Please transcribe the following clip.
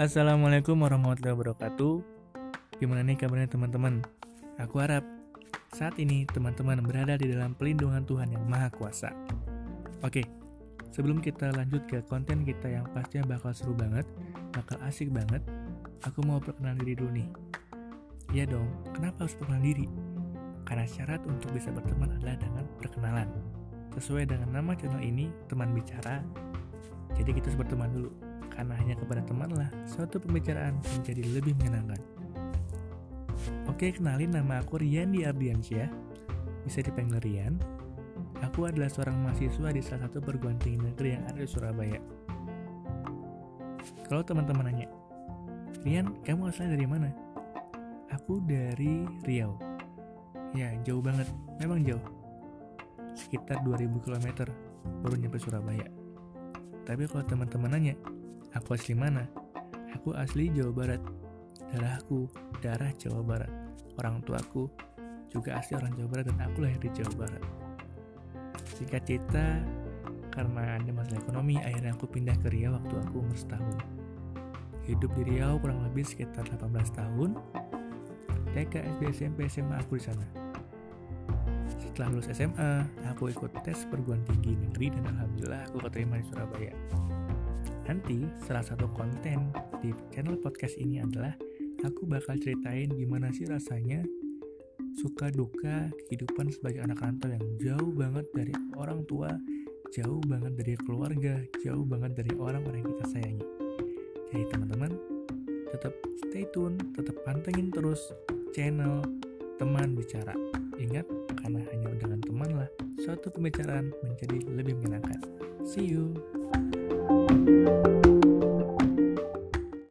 Assalamualaikum warahmatullahi wabarakatuh. Gimana nih kabarnya teman-teman? Aku harap saat ini teman-teman berada di dalam pelindungan Tuhan yang Maha Kuasa. Oke, sebelum kita lanjut ke konten kita yang pastinya bakal seru banget, bakal asik banget, aku mau perkenalan diri dulu nih. Iya dong, kenapa harus perkenalan diri? Karena syarat untuk bisa berteman adalah dengan perkenalan. Sesuai dengan nama channel ini, teman bicara, jadi kita harus berteman dulu. Karena hanya kepada temanlah suatu pembicaraan menjadi lebih menyenangkan. Oke, kenalin nama aku Rian di Ardiansyah. Bisa dipanggil Rian. Aku adalah seorang mahasiswa di salah satu perguruan tinggi negeri yang ada di Surabaya. Kalau teman-teman nanya, Rian, kamu asalnya dari mana? Aku dari Riau. Ya, jauh banget. Memang jauh. Sekitar 2000 km baru nyampe Surabaya. Tapi kalau teman-teman nanya, aku asli mana? Aku asli Jawa Barat. Darahku, darah Jawa Barat. Orang tuaku juga asli orang Jawa Barat dan aku lahir di Jawa Barat. Singkat cerita, karena ada masalah ekonomi, akhirnya aku pindah ke Riau waktu aku umur setahun. Hidup di Riau kurang lebih sekitar 18 tahun. TK, SD, SMP, SMA aku di sana. Setelah lulus SMA, aku ikut tes perguruan tinggi negeri dan alhamdulillah aku keterima di Surabaya. Nanti salah satu konten di channel podcast ini adalah aku bakal ceritain gimana sih rasanya suka duka kehidupan sebagai anak rantau yang jauh banget dari orang tua, jauh banget dari keluarga, jauh banget dari orang-orang yang kita sayangi. Jadi teman-teman, tetap stay tune, tetap pantengin terus channel teman bicara. Ingat, karena hanya dengan teman lah, suatu pembicaraan menjadi lebih menyenangkan. See you!